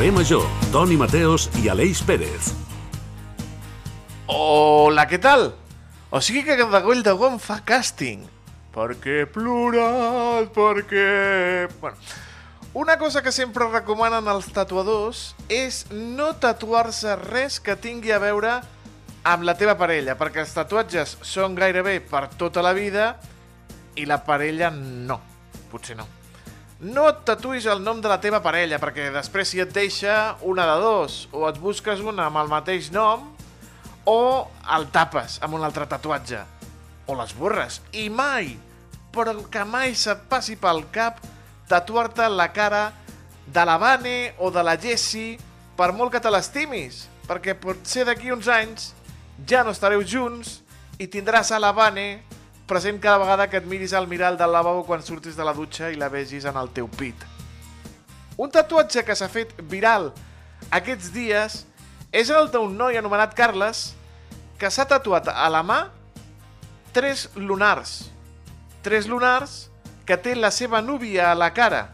Carrer Major, Toni Mateos i Aleix Pérez. Hola, què tal? O sigui que Gadagoll de Gon fa càsting. Per què plores? Per què... Bueno, una cosa que sempre recomanen els tatuadors és no tatuar-se res que tingui a veure amb la teva parella, perquè els tatuatges són gairebé per tota la vida i la parella no. Potser no. No et tatuïs el nom de la teva parella, perquè després si et deixa una de dos, o et busques una amb el mateix nom, o el tapes amb un altre tatuatge, o les borres. I mai, però que mai se't passi pel cap tatuar-te la cara de la Vane o de la Jessie per molt que te l'estimis, perquè potser d'aquí uns anys ja no estareu junts i tindràs a la Vane present cada vegada que et miris al mirall del lavabo quan surtis de la dutxa i la vegis en el teu pit. Un tatuatge que s'ha fet viral aquests dies és el d'un noi anomenat Carles que s'ha tatuat a la mà tres lunars. Tres lunars que té la seva núvia a la cara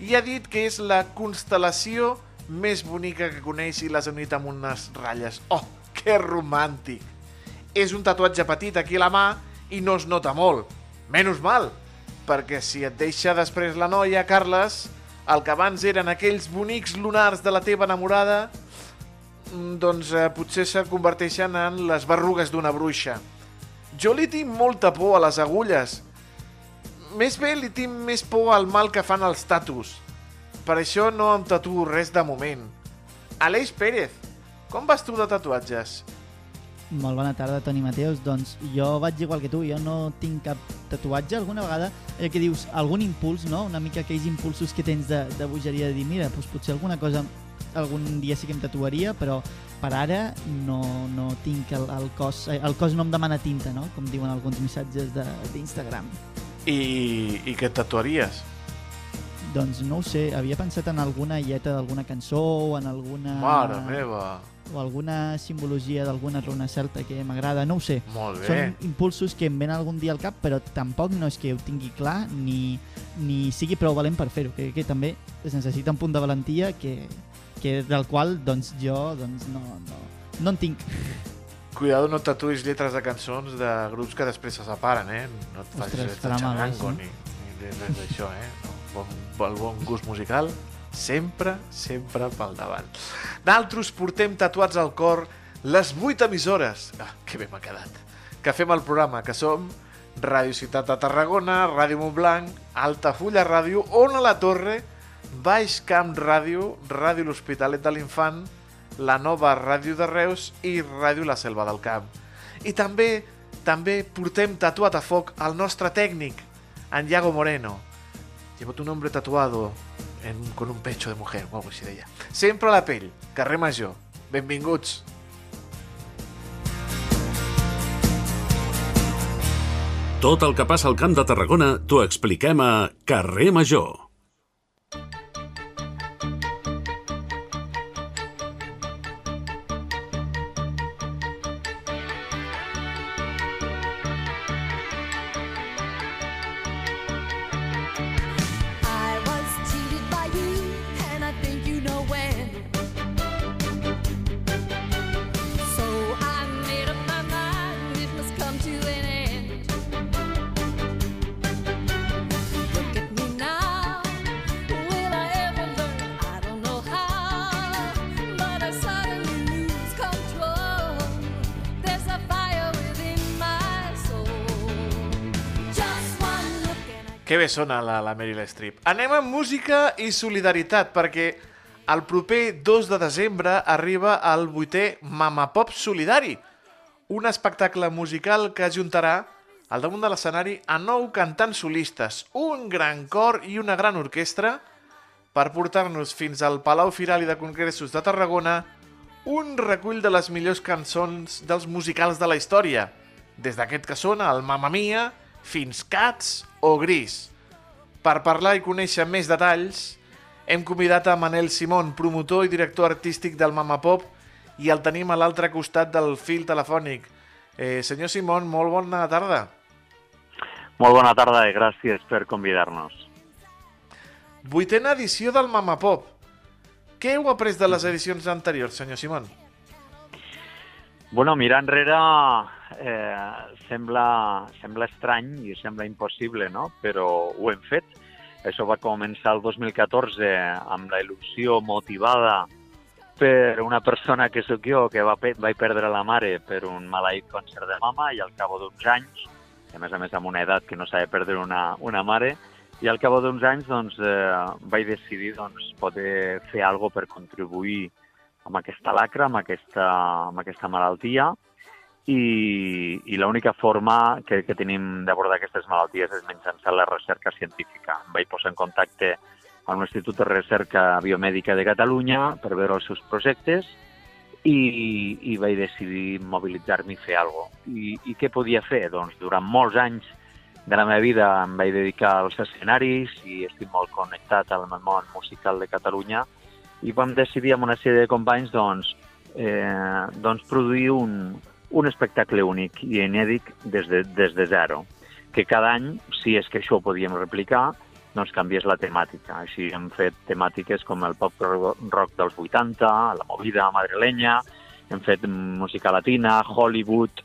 i ha dit que és la constel·lació més bonica que coneix i l'has unit amb unes ratlles. Oh, que romàntic! És un tatuatge petit aquí a la mà i no es nota molt. Menys mal, perquè si et deixa després la noia, Carles, el que abans eren aquells bonics lunars de la teva enamorada, mm, doncs eh, potser se converteixen en les berrugues d'una bruixa. Jo li tinc molta por a les agulles, més bé li tinc més por al mal que fan els tatus. Per això no em tatuo res de moment. Aleix Pérez, com vas tu de tatuatges? Molt bona tarda, Toni Mateus. Doncs jo vaig igual que tu, jo no tinc cap tatuatge. Alguna vegada, eh, que dius, algun impuls, no? Una mica aquells impulsos que tens de, de bogeria, de dir, mira, doncs potser alguna cosa algun dia sí que em tatuaria, però per ara no, no tinc el, el cos... Eh, el cos no em demana tinta, no? Com diuen alguns missatges d'Instagram. I, I què tatuaries? Doncs no ho sé, havia pensat en alguna lletra d'alguna cançó o en alguna... Mare meva! O alguna simbologia d'alguna runa celta que m'agrada, no ho sé. Molt bé. Són impulsos que em venen algun dia al cap, però tampoc no és que ho tingui clar ni, ni sigui prou valent per fer-ho. Crec que també es necessita un punt de valentia que, que del qual doncs, jo doncs, no, no, no en tinc. Cuidado, no tatuïs lletres de cançons de grups que després se separen, eh? No et facis Ostres, farà mal, eh, ni, ni res d'això, eh? No, bon, el bon gust musical sempre, sempre pel davant. D'altres portem tatuats al cor les vuit emissores, ah, que bé m'ha quedat, que fem el programa, que som Ràdio Ciutat de Tarragona, Ràdio Montblanc, Altafulla Ràdio, Ona la Torre, Baix Camp Ràdio, Ràdio L'Hospitalet de l'Infant, la nova Ràdio de Reus i Ràdio La Selva del Camp. I també també portem tatuat a foc el nostre tècnic, en Iago Moreno. Llevo tu nombre tatuado en, con un pecho de mujer, o algo així deia. Sempre a la pell, carrer Major. Benvinguts. Tot el que passa al Camp de Tarragona t'ho expliquem a Carrer Major. Bé sona la, la Meryl Streep. Anem amb música i solidaritat, perquè el proper 2 de desembre arriba el vuitè Mama Pop Solidari, un espectacle musical que ajuntarà al damunt de l'escenari a nou cantants solistes, un gran cor i una gran orquestra per portar-nos fins al Palau Firal i de Congressos de Tarragona un recull de les millors cançons dels musicals de la història, des d'aquest que sona el Mamma Mia fins Cats o Gris. Per parlar i conèixer més detalls, hem convidat a Manel Simón, promotor i director artístic del Mama Pop, i el tenim a l'altre costat del fil telefònic. Eh, senyor Simón, molt bona tarda. Molt bona tarda i gràcies per convidar-nos. Vuitena edició del Mama Pop. Què heu après de les edicions anteriors, senyor Simón? Bueno, mirar enrere eh, sembla, sembla estrany i sembla impossible, no? Però ho hem fet. Això va començar el 2014 amb la il·lusió motivada per una persona que sóc jo, que va, vaig perdre la mare per un maleït càncer de mama i al cap d'uns anys, a més a més amb una edat que no s'ha de perdre una, una mare, i al cap d'uns anys doncs, eh, vaig decidir doncs, poder fer alguna per contribuir amb aquesta lacra, amb aquesta, amb aquesta malaltia, i, i l'única forma que, que tenim d'abordar aquestes malalties és mitjançant la recerca científica. Em vaig posar en contacte amb l'Institut de Recerca Biomèdica de Catalunya per veure els seus projectes i, i vaig decidir mobilitzar-me i fer alguna cosa. I, I què podia fer? Doncs durant molts anys de la meva vida em vaig dedicar als escenaris i estic molt connectat al món musical de Catalunya i vam decidir amb una sèrie de companys doncs, eh, doncs produir un, un espectacle únic i inèdit des de, des de zero, que cada any, si és que això ho podíem replicar, doncs canviés la temàtica. Així hem fet temàtiques com el pop rock dels 80, la movida madrilenya, hem fet música latina, Hollywood,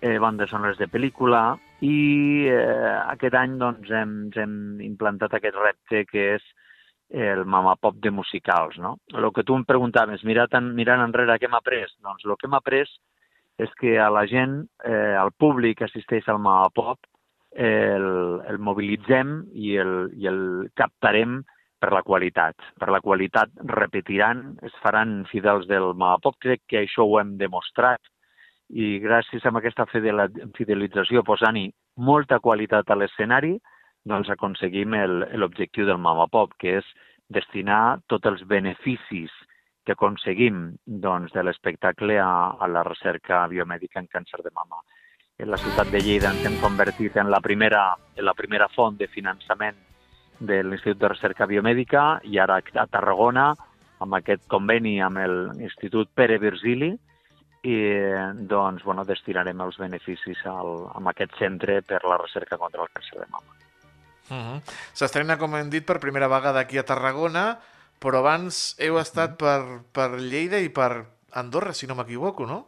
eh, bandes sonores de pel·lícula, i eh, aquest any doncs, hem, hem implantat aquest repte que és el mama pop de musicals. No? El que tu em preguntaves, mirant, mirant enrere què m'ha après, doncs el que m'ha après és que a la gent, eh, al públic que assisteix al mama pop, el, el mobilitzem i el, i el captarem per la qualitat. Per la qualitat repetiran, es faran fidels del mama pop. Crec que això ho hem demostrat i gràcies a aquesta fidel- fidelització, posant-hi molta qualitat a l'escenari, doncs aconseguim l'objectiu del Mama Pop, que és destinar tots els beneficis que aconseguim doncs, de l'espectacle a, a la recerca biomèdica en càncer de mama. En la ciutat de Lleida ens hem convertit en la primera, en la primera font de finançament de l'Institut de Recerca Biomèdica i ara a Tarragona, amb aquest conveni amb l'Institut Pere Virgili, i doncs, bueno, destinarem els beneficis al, a aquest centre per la recerca contra el càncer de mama. Uh -huh. S'estrena, com hem dit, per primera vegada aquí a Tarragona, però abans heu estat per, per Lleida i per Andorra, si no m'equivoco, no?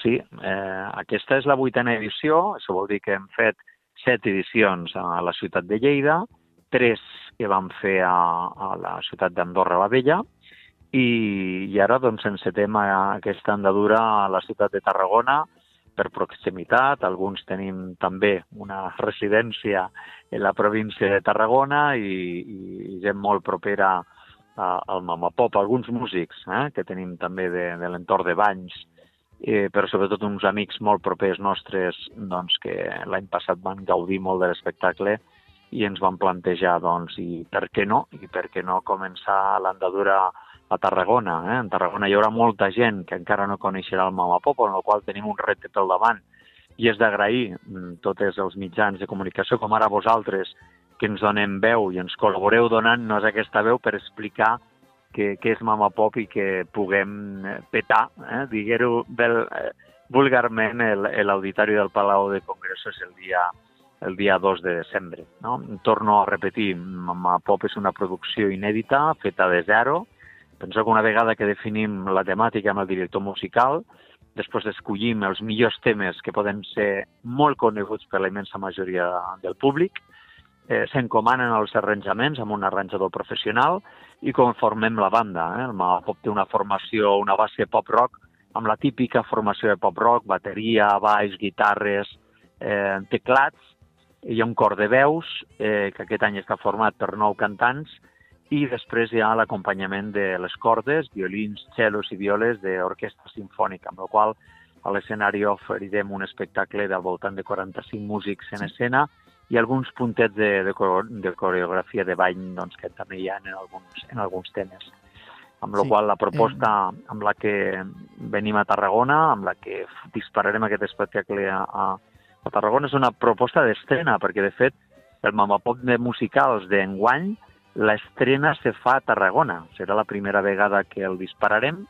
Sí, eh, aquesta és la vuitena edició, això vol dir que hem fet set edicions a la ciutat de Lleida, tres que vam fer a, a la ciutat d'Andorra la Vella, i, i ara doncs encetem aquesta andadura a la ciutat de Tarragona per proximitat. Alguns tenim també una residència en la província de Tarragona i, i gent molt propera a, al Mamapop. Alguns músics eh, que tenim també de, de l'entorn de Banys, eh, però sobretot uns amics molt propers nostres doncs, que l'any passat van gaudir molt de l'espectacle i ens van plantejar, doncs, i per què no? I per què no començar l'andadura a Tarragona. Eh? En Tarragona hi haurà molta gent que encara no coneixerà el Mamapop, en el qual tenim un repte pel davant. I és d'agrair mm, tots els mitjans de comunicació, com ara vosaltres, que ens donem veu i ens col·laboreu donant-nos aquesta veu per explicar què, què és Mamapop i que puguem eh, petar, eh? diguer-ho eh, vulgarment, l'auditori del Palau de Congressos el dia el dia 2 de desembre. No? Torno a repetir, Mamapop és una producció inèdita, feta de zero, Penso que una vegada que definim la temàtica amb el director musical, després escollim els millors temes que poden ser molt coneguts per la immensa majoria del públic, eh, s'encomanen els arranjaments amb un arranjador professional i conformem la banda. Eh? El Pop té una formació, una base pop-rock, amb la típica formació de pop-rock, bateria, baix, guitarres, eh, teclats, hi ha un cor de veus, eh, que aquest any està format per nou cantants, i després hi ha l'acompanyament de les cordes, violins, cellos i violes d'orquestra sinfònica, amb la qual a l'escenari oferirem un espectacle del voltant de 45 músics en escena i alguns puntets de, de, de coreografia de ball doncs, que també hi ha en alguns, en alguns temes. Amb la Sí, qual la proposta amb la que venim a Tarragona, amb la que dispararem aquest espectacle a, a, a Tarragona, és una proposta d'estrena, perquè de fet el Mamapop de musicals d'enguany l'estrena se fa a Tarragona. Serà la primera vegada que el dispararem,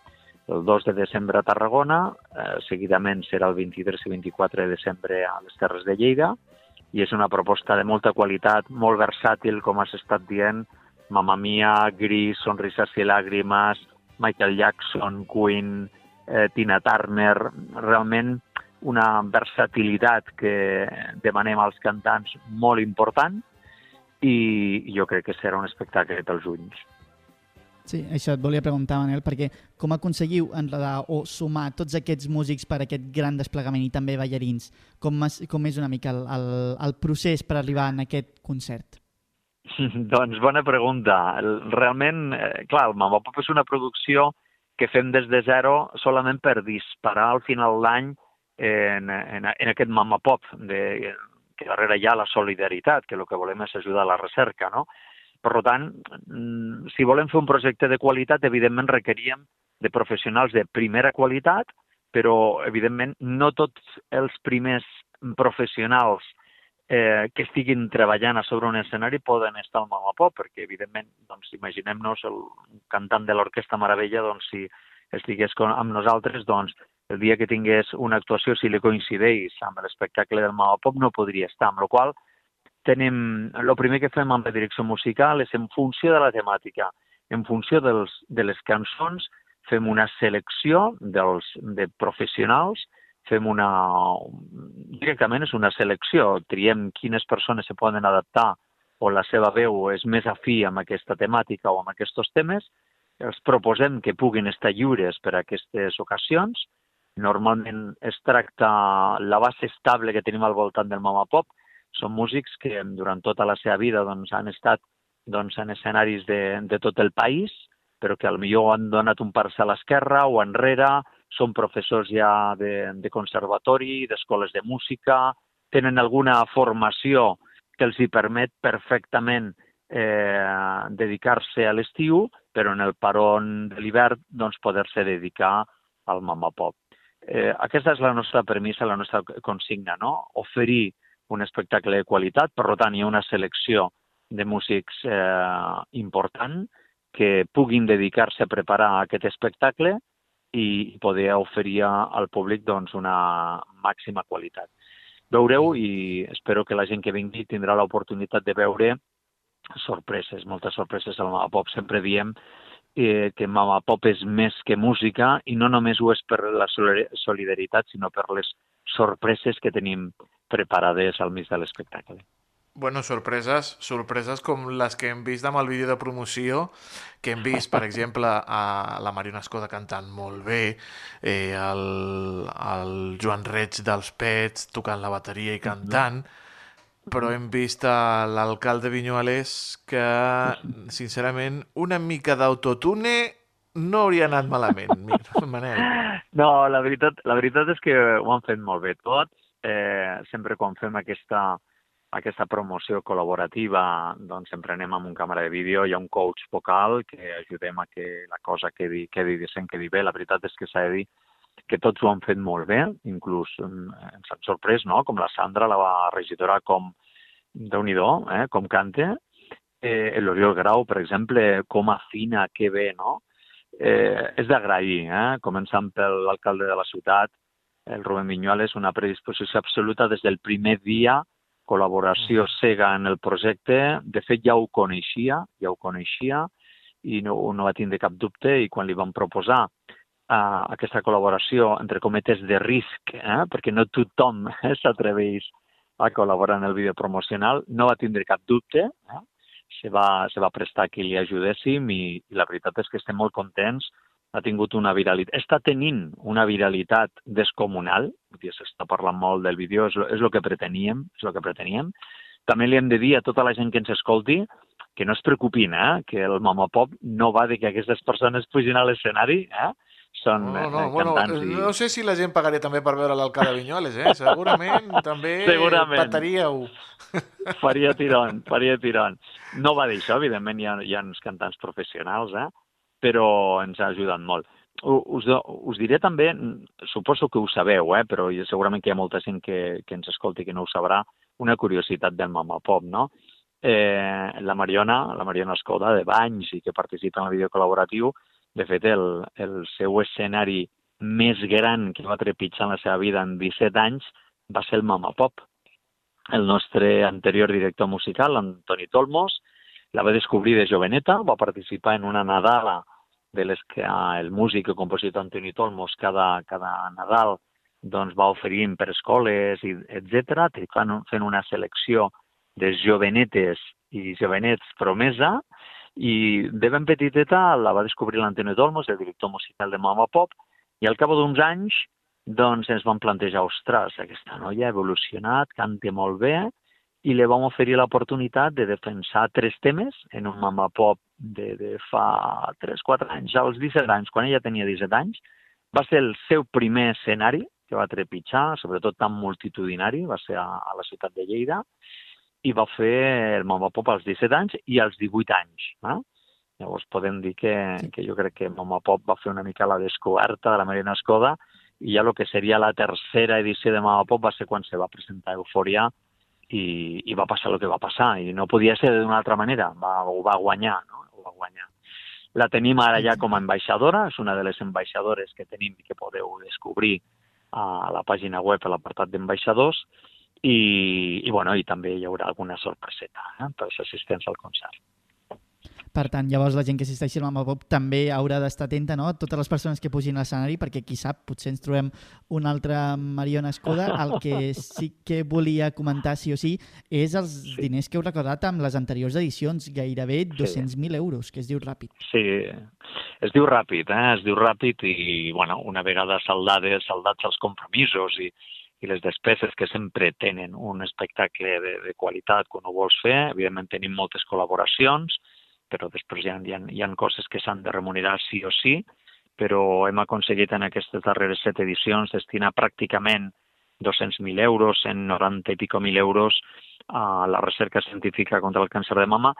el 2 de desembre a Tarragona, eh, seguidament serà el 23 i 24 de desembre a les Terres de Lleida, i és una proposta de molta qualitat, molt versàtil, com has estat dient, Mamma Mia, Gris, Sonrisas y Lágrimas, Michael Jackson, Queen, eh, Tina Turner, realment una versatilitat que demanem als cantants molt important i jo crec que serà un espectacle pels ulls. Sí, això et volia preguntar, Manel, perquè com aconseguiu enredar o sumar tots aquests músics per aquest gran desplegament i també ballarins? Com, es, com és una mica el, el, el procés per arribar en aquest concert? doncs bona pregunta. Realment, eh, clar, el Mama Pop és una producció que fem des de zero solament per disparar al final d'any en, en, en aquest Mama Pop, de, que darrere hi ha la solidaritat, que el que volem és ajudar a la recerca, no? Per tant, mm, si volem fer un projecte de qualitat, evidentment requeríem de professionals de primera qualitat, però, evidentment, no tots els primers professionals eh, que estiguin treballant a sobre un escenari poden estar al Mama Pop, perquè, evidentment, doncs, imaginem-nos el cantant de l'Orquestra Meravella, doncs, si estigués amb nosaltres, doncs, el dia que tingués una actuació, si li coincideix amb l'espectacle del Mama Pop, no podria estar, amb la qual tenim, el primer que fem amb la direcció musical és en funció de la temàtica, en funció dels, de les cançons, fem una selecció dels, de professionals, fem una... directament és una selecció, triem quines persones se poden adaptar o la seva veu és més afí amb aquesta temàtica o amb aquests temes, els proposem que puguin estar lliures per a aquestes ocasions. Normalment es tracta la base estable que tenim al voltant del Mama Pop, són músics que durant tota la seva vida doncs, han estat doncs, en escenaris de, de tot el país, però que millor han donat un pas a l'esquerra o enrere, són professors ja de, de conservatori, d'escoles de música, tenen alguna formació que els hi permet perfectament eh, dedicar-se a l'estiu, però en el paron de l'hivern doncs, poder-se dedicar al Mama Pop. Eh, aquesta és la nostra premissa, la nostra consigna, no? oferir un espectacle de qualitat, per tant hi ha una selecció de músics eh, important que puguin dedicar-se a preparar aquest espectacle i poder oferir al públic doncs, una màxima qualitat. Veureu i espero que la gent que vingui tindrà l'oportunitat de veure sorpreses, moltes sorpreses al Mama Pop. Sempre diem eh, que Mama Pop és més que música i no només ho és per la solidari- solidaritat, sinó per les sorpreses que tenim preparades al mig de l'espectacle. Bueno, sorpreses, sorpreses com les que hem vist amb el vídeo de promoció, que hem vist, per exemple, a la Mariona Escoda cantant molt bé, eh, el, el Joan Reig dels Pets tocant la bateria i cantant, però hem vist a l'alcalde Vinyuales que, sincerament, una mica d'autotune no hauria anat malament, Manel. No, la veritat, la veritat és que ho han fet molt bé tots. Eh, sempre quan fem aquesta, aquesta promoció col·laborativa, doncs sempre anem amb un càmera de vídeo, hi ha un coach vocal que ajudem a que la cosa quedi, quedi decent, quedi bé. La veritat és que s'ha de dir que tots ho han fet molt bé, inclús mm, ens han sorprès, no?, com la Sandra, la regidora, com, déu nhi eh?, com canta. Eh, l'Oriol Grau, per exemple, com afina, que bé, no? Eh, és d'agrair, eh? començant per l'alcalde de la ciutat, el Rubén Viñuales, una predisposició absoluta des del primer dia, col·laboració cega en el projecte. De fet, ja ho coneixia, ja ho coneixia, i no, no va tindre cap dubte, i quan li vam proposar uh, aquesta col·laboració, entre cometes, de risc, eh? perquè no tothom eh, s'atreveix a col·laborar en el vídeo promocional, no va tindre cap dubte, eh? Se, va, se va prestar que li ajudéssim i, i la veritat és que estem molt contents, ha tingut una viralitat, està tenint una viralitat descomunal, s'està parlant molt del vídeo, és, és el que preteníem, és el que preteníem. També li hem de dir a tota la gent que ens escolti que no es preocupin, eh? que el Mama Pop no va de que aquestes persones pugin a l'escenari, eh? Són No, no, eh, bueno, i... no sé si la gent pagaria també per veure l'alcalde Vinyuales, eh? Segurament també Segurament. pataríeu. faria tirón, faria tirón. No va d'això, evidentment hi ha, hi ha uns cantants professionals, eh? però ens ha ajudat molt. Us, us diré també, suposo que ho sabeu, eh? però segurament que hi ha molta gent que, que ens escolti que no ho sabrà, una curiositat del Mama Pop, no? Eh, la Mariona, la Mariona Escoda, de Banys i que participa en el vídeo col·laboratiu, de fet, el, el seu escenari més gran que va trepitjar en la seva vida en 17 anys va ser el Mama Pop el nostre anterior director musical, Antoni Tolmos, la va descobrir de joveneta, va participar en una Nadala de les que ah, el músic i compositor Antoni Tolmos cada, cada Nadal doncs, va oferint per escoles, i etc. Fent una selecció de jovenetes i jovenets promesa, i de ben petiteta la va descobrir l'Antoni Tolmos, el director musical de Mama Pop, i al cap d'uns anys doncs ens vam plantejar, ostres, aquesta noia ha evolucionat, canta molt bé, i li vam oferir l'oportunitat de defensar tres temes en un mama pop de, de fa 3-4 anys, als 17 anys, quan ella tenia 17 anys. Va ser el seu primer escenari que va trepitjar, sobretot tan multitudinari, va ser a, a la ciutat de Lleida, i va fer el mama pop als 17 anys i als 18 anys. Eh? Llavors podem dir que, que jo crec que Mama Pop va fer una mica la descoberta de la Marina Escoda i ja el que seria la tercera edició de Mama Pop va ser quan se va presentar Eufòria i, i va passar el que va passar i no podia ser d'una altra manera, va, ho va guanyar, no? Ho va guanyar. La tenim ara ja com a ambaixadora, és una de les ambaixadores que tenim i que podeu descobrir a la pàgina web, a l'apartat d'ambaixadors, i, i, bueno, i també hi haurà alguna sorpreseta eh, per als assistents al concert. Per tant, llavors la gent que assisteixi al Mama Pop també haurà d'estar atenta no? a totes les persones que pugin a l'escenari perquè qui sap, potser ens trobem una altra Mariona Escoda. El que sí que volia comentar sí o sí és els Sí. diners que heu recordat amb les anteriors edicions, gairebé 200.000 euros, que es diu ràpid. Sí, es diu ràpid, eh? es diu ràpid i, bueno, una vegada saldades, saldats els compromisos i, i les despeses que sempre tenen un espectacle de, de qualitat quan ho vols fer, evidentment tenim moltes col·laboracions, però després hi ha, hi ha, hi ha coses que s'han de remunerar sí o sí, però hem aconseguit en aquestes darreres set edicions destinar pràcticament 200.000 euros, 190 i pico mil euros a la recerca científica contra el càncer de mama.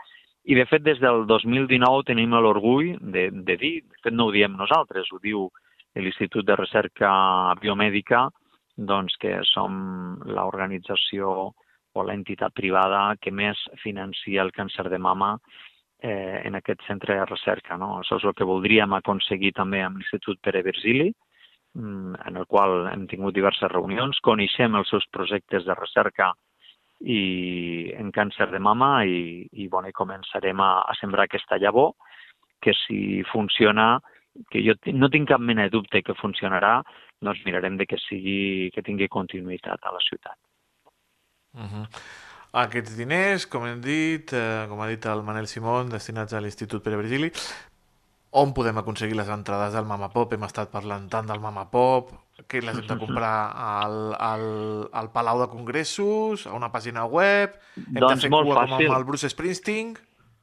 I, de fet, des del 2019 tenim l'orgull de, de dir, de fet no ho diem nosaltres, ho diu l'Institut de Recerca Biomèdica, doncs que som l'organització o l'entitat privada que més financia el càncer de mama eh, en aquest centre de recerca. No? Això és el que voldríem aconseguir també amb l'Institut Pere Virgili, mm, en el qual hem tingut diverses reunions, coneixem els seus projectes de recerca i en càncer de mama i, i, bueno, i començarem a, a sembrar aquesta llavor que si funciona, que jo no tinc cap mena de dubte que funcionarà, doncs mirarem de que sigui que tingui continuïtat a la ciutat. Uh -huh. Aquests diners, com hem dit, eh, com ha dit el Manel Simón, destinats a l'Institut Pere Virgili, on podem aconseguir les entrades del Mama Pop? Hem estat parlant tant del Mama Pop, que les hem de comprar al, al, al Palau de Congressos, a una pàgina web, hem Doncs de fer cua fàcil. com amb el Bruce Springsteen.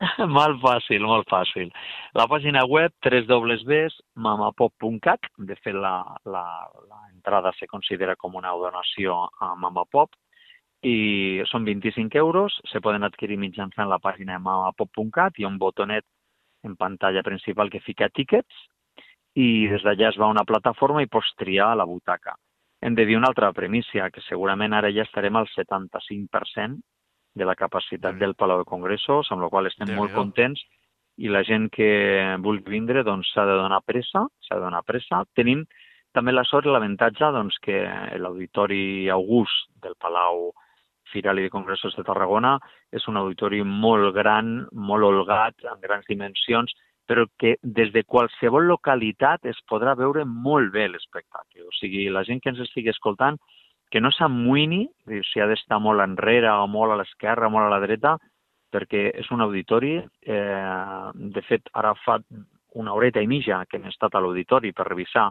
molt fàcil, molt fàcil. La pàgina web www.mamapop.cat, de fet la, la, la entrada se considera com una donació a Mamapop, i són 25 euros, se poden adquirir mitjançant la pàgina mamapop.cat, hi ha un botonet en pantalla principal que fica tickets, i des d'allà es va a una plataforma i pots triar la butaca. Hem de dir una altra premissa, que segurament ara ja estarem al 75% de la capacitat Mm. del Palau de Congressos, amb la qual estem molt contents i la gent que vulgui vindre doncs s'ha de donar pressa, s'ha de donar pressa. Tenim també la sort i l'avantatge doncs, que l'Auditori August del Palau Firal i de Congressos de Tarragona és un auditori molt gran, molt holgat, amb grans dimensions, però que des de qualsevol localitat es podrà veure molt bé l'espectacle. O sigui, la gent que ens estigui escoltant, que no s'amoïni dir, si ha d'estar molt enrere o molt a l'esquerra molt a la dreta, perquè és un auditori, eh, de fet, ara fa una horeta i mitja que hem estat a l'auditori per revisar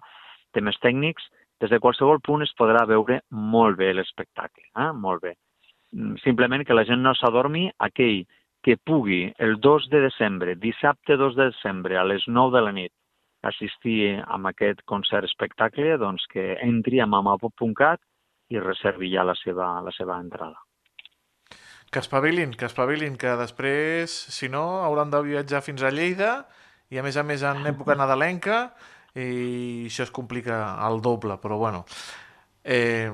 temes tècnics, des de qualsevol punt es podrà veure molt bé l'espectacle, eh? molt bé. Mm, Simplement que la gent no s'adormi, aquell que pugui el 2 de desembre, dissabte 2 de desembre, a les 9 de la nit, assistir a aquest concert espectacle, doncs que entri a mamapop.cat i reservi ja la seva, la seva entrada. Que espavilin, que espavilin, que després, si no, hauran de viatjar fins a Lleida i a més a més en època nadalenca i això es complica al doble, però bueno. Eh,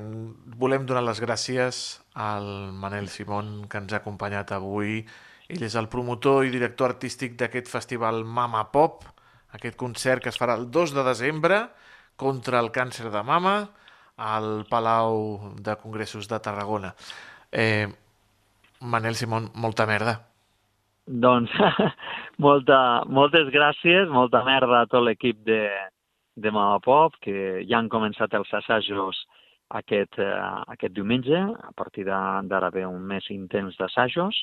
volem donar les gràcies al Manel Simón que ens ha acompanyat avui. Ell és el promotor i director artístic d'aquest festival Mama Pop, aquest concert que es farà el 2 de desembre contra el càncer de mama al Palau de Congressos de Tarragona. Eh, Manel Simón, molta merda. Doncs molta, moltes gràcies, molta merda a tot l'equip de, de Mama Pop, que ja han començat els assajos aquest, eh, aquest diumenge. A partir d'ara ve un mes intens d'assajos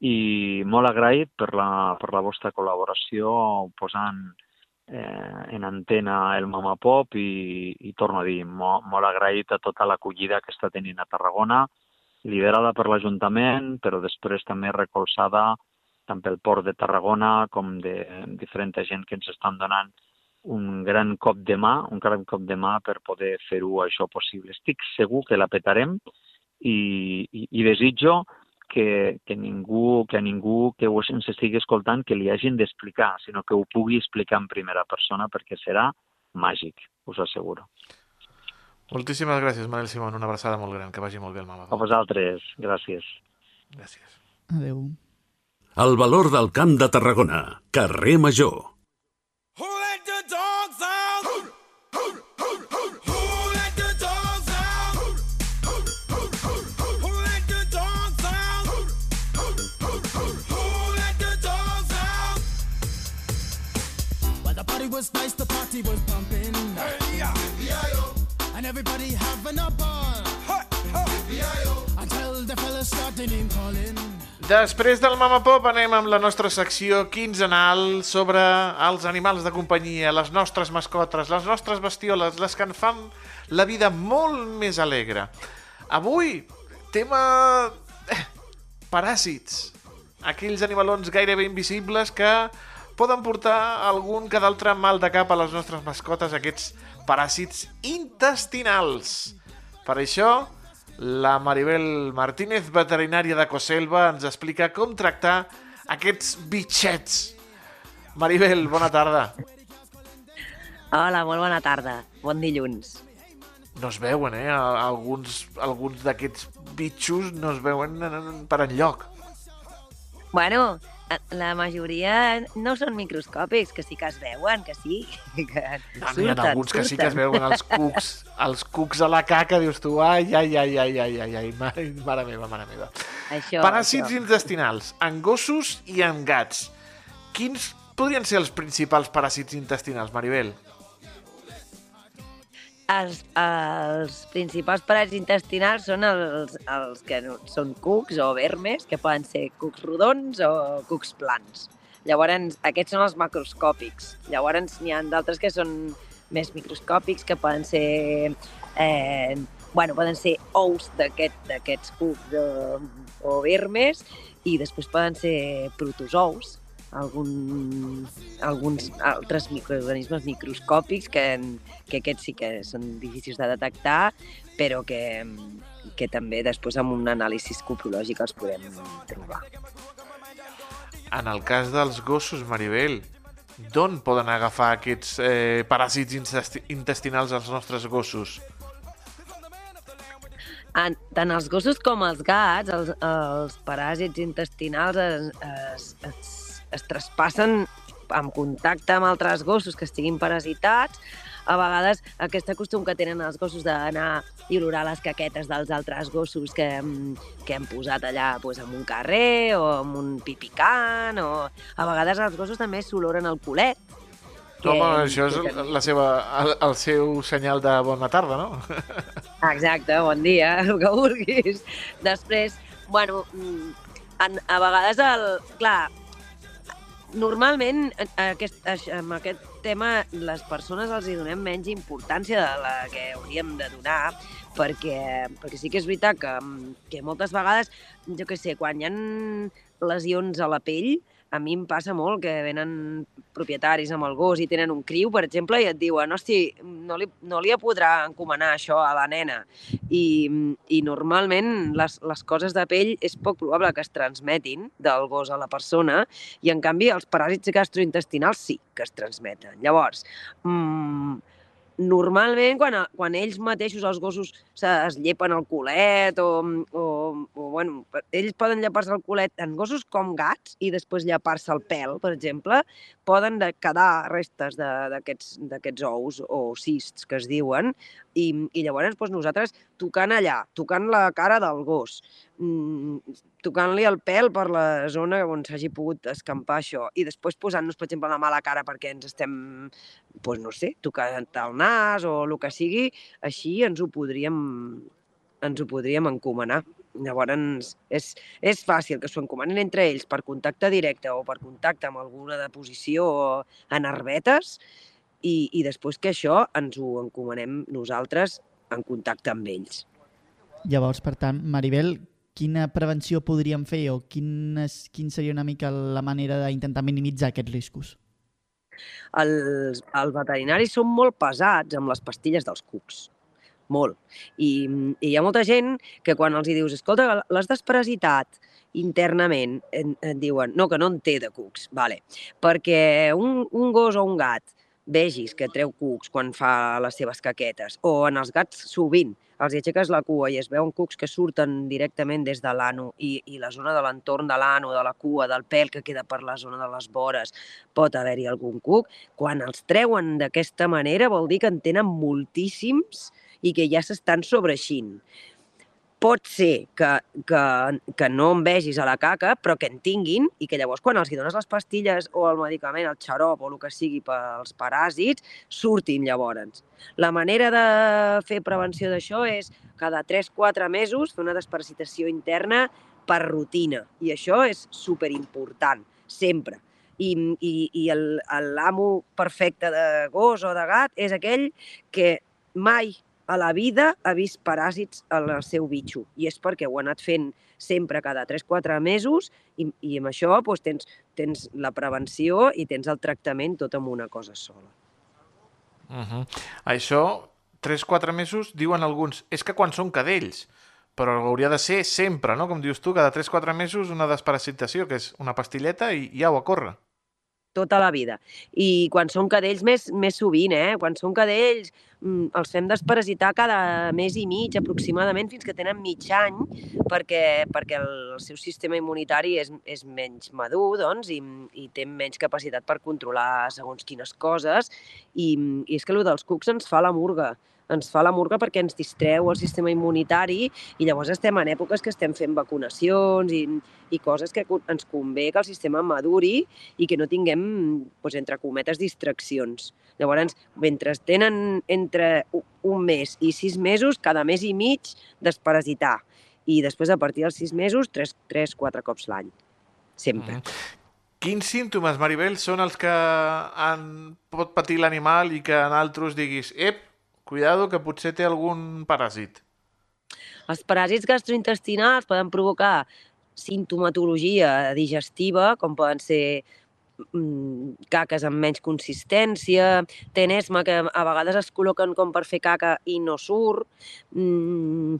i molt agraït per la, per la vostra col·laboració posant eh, en antena el Mama Pop i, i torno a dir, molt, molt agraït a tota l'acollida que està tenint a Tarragona, liderada per l'Ajuntament, però després també recolzada tant pel Port de Tarragona com de diferent gent que ens estan donant un gran cop de mà, un gran cop de mà per poder fer-ho això possible. Estic segur que la petarem i, i, i desitjo que, que, ningú, que a ningú que ho ens estigui escoltant que li hagin d'explicar, sinó que ho pugui explicar en primera persona perquè serà màgic, us ho asseguro. Moltíssimes gràcies, Manel Simón. Una abraçada molt gran. Que vagi molt bé el Mama A vosaltres, gràcies. Gràcies. Adéu. El valor del camp de Tarragona. Carrer Major. Who let the dogs Was nice, the party was pumping. And everybody having a ball. Until the fellas started name calling. Després del Mama Pop anem amb la nostra secció quinzenal sobre els animals de companyia, les nostres mascotes, les nostres bestioles, les que en fan la vida molt més alegre. Avui, tema... eh, paràsits. Aquells animalons gairebé invisibles que poden portar algun que d'altre mal de cap a les nostres mascotes, aquests paràsits intestinals. Per això, la Maribel Martínez, veterinària de Coselva, ens explica com tractar aquests bitxets. Maribel, bona tarda. Hola, molt bona tarda. Bon dilluns. No es veuen, eh? Alguns, alguns d'aquests bitxos no es veuen en- en- per enlloc. Bueno, la majoria no són microscòpics, que sí que es veuen, que sí. Que No, N'hi ha alguns que sí que es veuen els cucs, els cucs a la caca, dius tu, ai, ai, ai, ai, ai, ai, ai, mare, mare meva, mare meva. Això, Paràsits això. intestinals, en gossos i en gats. Quins podrien ser els principals paràsits intestinals, Maribel? Els, els principals paràsits intestinals són els, els que no- són cucs o vermes, que poden ser cucs rodons o cucs plans. Llavors, aquests són els macroscòpics. Llavors, n'hi ha d'altres que són més microscòpics, que poden ser... Eh, bueno, poden ser ous d'aquest- d'aquests cucs o, o vermes i després poden ser protozous, algun, alguns altres microorganismes microscòpics que, que aquests sí que són difícils de detectar, però que, que també després amb un anàlisi coprològic els podem trobar. En el cas dels gossos, Maribel, d'on poden agafar aquests eh, paràsits intesti- intestinals els nostres gossos? En, tant els gossos com els gats, els, els paràsits intestinals es, es, es, es traspassen en contacte amb altres gossos que estiguin parasitats. A vegades aquest costum que tenen els gossos d'anar i olorar les caquetes dels altres gossos que, hem- que hem posat allà doncs, en un carrer o en un pipicant o a vegades els gossos també s'oloren el culet. que- Home, això és que la seva, el, el seu senyal de bona tarda, no? Exacte, bon dia, el que vulguis. Després, bueno, mm, en, a vegades el... Clar, normalment en aquest, amb aquest tema les persones els hi donem menys importància de la que hauríem de donar perquè, perquè sí que és veritat que, que moltes vegades, jo què sé, quan hi ha lesions a la pell, a mi em passa molt que venen propietaris amb el gos i tenen un criu, per exemple, i et diuen, hosti, no li, no li podrà encomanar això a la nena. I, i normalment les, les coses de pell és poc probable que es transmetin del gos a la persona i, en canvi, els paràsits gastrointestinals sí que es transmeten. Llavors, mmm, normalment, quan, quan ells mateixos, els gossos, se- es llepen el culet o, o, o bueno, ells poden llepar-se el culet en gossos com gats i després llepar-se el pèl, per exemple, poden de quedar restes d'aquests ous o cists que es diuen i, i llavors doncs, nosaltres tocant allà, tocant la cara del gos, mm, tocant-li el pèl per la zona on s'hagi pogut escampar això, i després posant-nos, per exemple, la mala cara perquè ens estem, doncs no sé, tocant el nas o el que sigui, així ens ho podríem, ens ho podríem encomanar. Llavors, és, és fàcil que s'ho encomanin entre ells per contacte directe o per contacte amb alguna deposició en herbetes i, i després que això ens ho encomanem nosaltres en contacte amb ells. Llavors, per tant, Maribel, quina prevenció podríem fer o quin, és, quin seria una mica la manera d'intentar minimitzar aquests riscos? Els, els veterinaris són molt pesats amb les pastilles dels cucs. Molt. I, I hi ha molta gent que quan els hi dius, escolta, l'has desparasitat internament, et, et diuen, no, que no en té de cucs. Vale. Perquè un, un gos o un gat vegis que treu cucs quan fa les seves caquetes, o en els gats sovint els aixeques la cua i es veuen cucs que surten directament des de l'ano i, i la zona de l'entorn de l'ano, de la cua, del pèl que queda per la zona de les vores, pot haver-hi algun cuc. Quan els treuen d'aquesta manera vol dir que en tenen moltíssims i que ja s'estan sobreixint. Pot ser que, que, que no en vegis a la caca, però que en tinguin i que llavors quan els hi dones les pastilles o el medicament, el xarop o el que sigui pels paràsits, surtin llavors. La manera de fer prevenció d'això és cada 3-4 mesos fer una desparasitació interna per rutina. I això és superimportant, sempre. I, i, i l'amo perfecte de gos o de gat és aquell que mai a la vida ha vist paràsits al seu bitxo. I és perquè ho ha anat fent sempre cada 3-4 mesos i, i amb això doncs, tens, tens la prevenció i tens el tractament tot amb una cosa sola. Uh -huh. Això, 3-4 mesos, diuen alguns, és que quan són cadells, però hauria de ser sempre, no? Com dius tu, cada 3-4 mesos una desparasitació, que és una pastilleta i, i au a córrer. Tota la vida. I quan són cadells més, més sovint, eh? Quan són cadells mm, els fem desparasitar cada mes i mig aproximadament fins que tenen mig any perquè, perquè el seu sistema immunitari és, és menys madur doncs, i, i té menys capacitat per controlar segons quines coses i, i és que el dels cucs ens fa la murga ens fa la murga perquè ens distreu el sistema immunitari i llavors estem en èpoques que estem fent vacunacions i, i coses que ens convé que el sistema maduri i que no tinguem, doncs, entre cometes, distraccions. Llavors, mentre tenen entre un mes i sis mesos, cada mes i mig desparasitar. I després, a partir dels sis mesos, tres, tres quatre cops l'any. Sempre. Mhm. Quins símptomes, Maribel, són els que en pot patir l'animal i que en altres diguis ep, cuidado, que potser té algun paràsit? Els paràsits gastrointestinals poden provocar sintomatologia digestiva, com poden ser mm, caques amb menys consistència, tenesma, que a vegades es col·loquen com per fer caca i no surt, mm,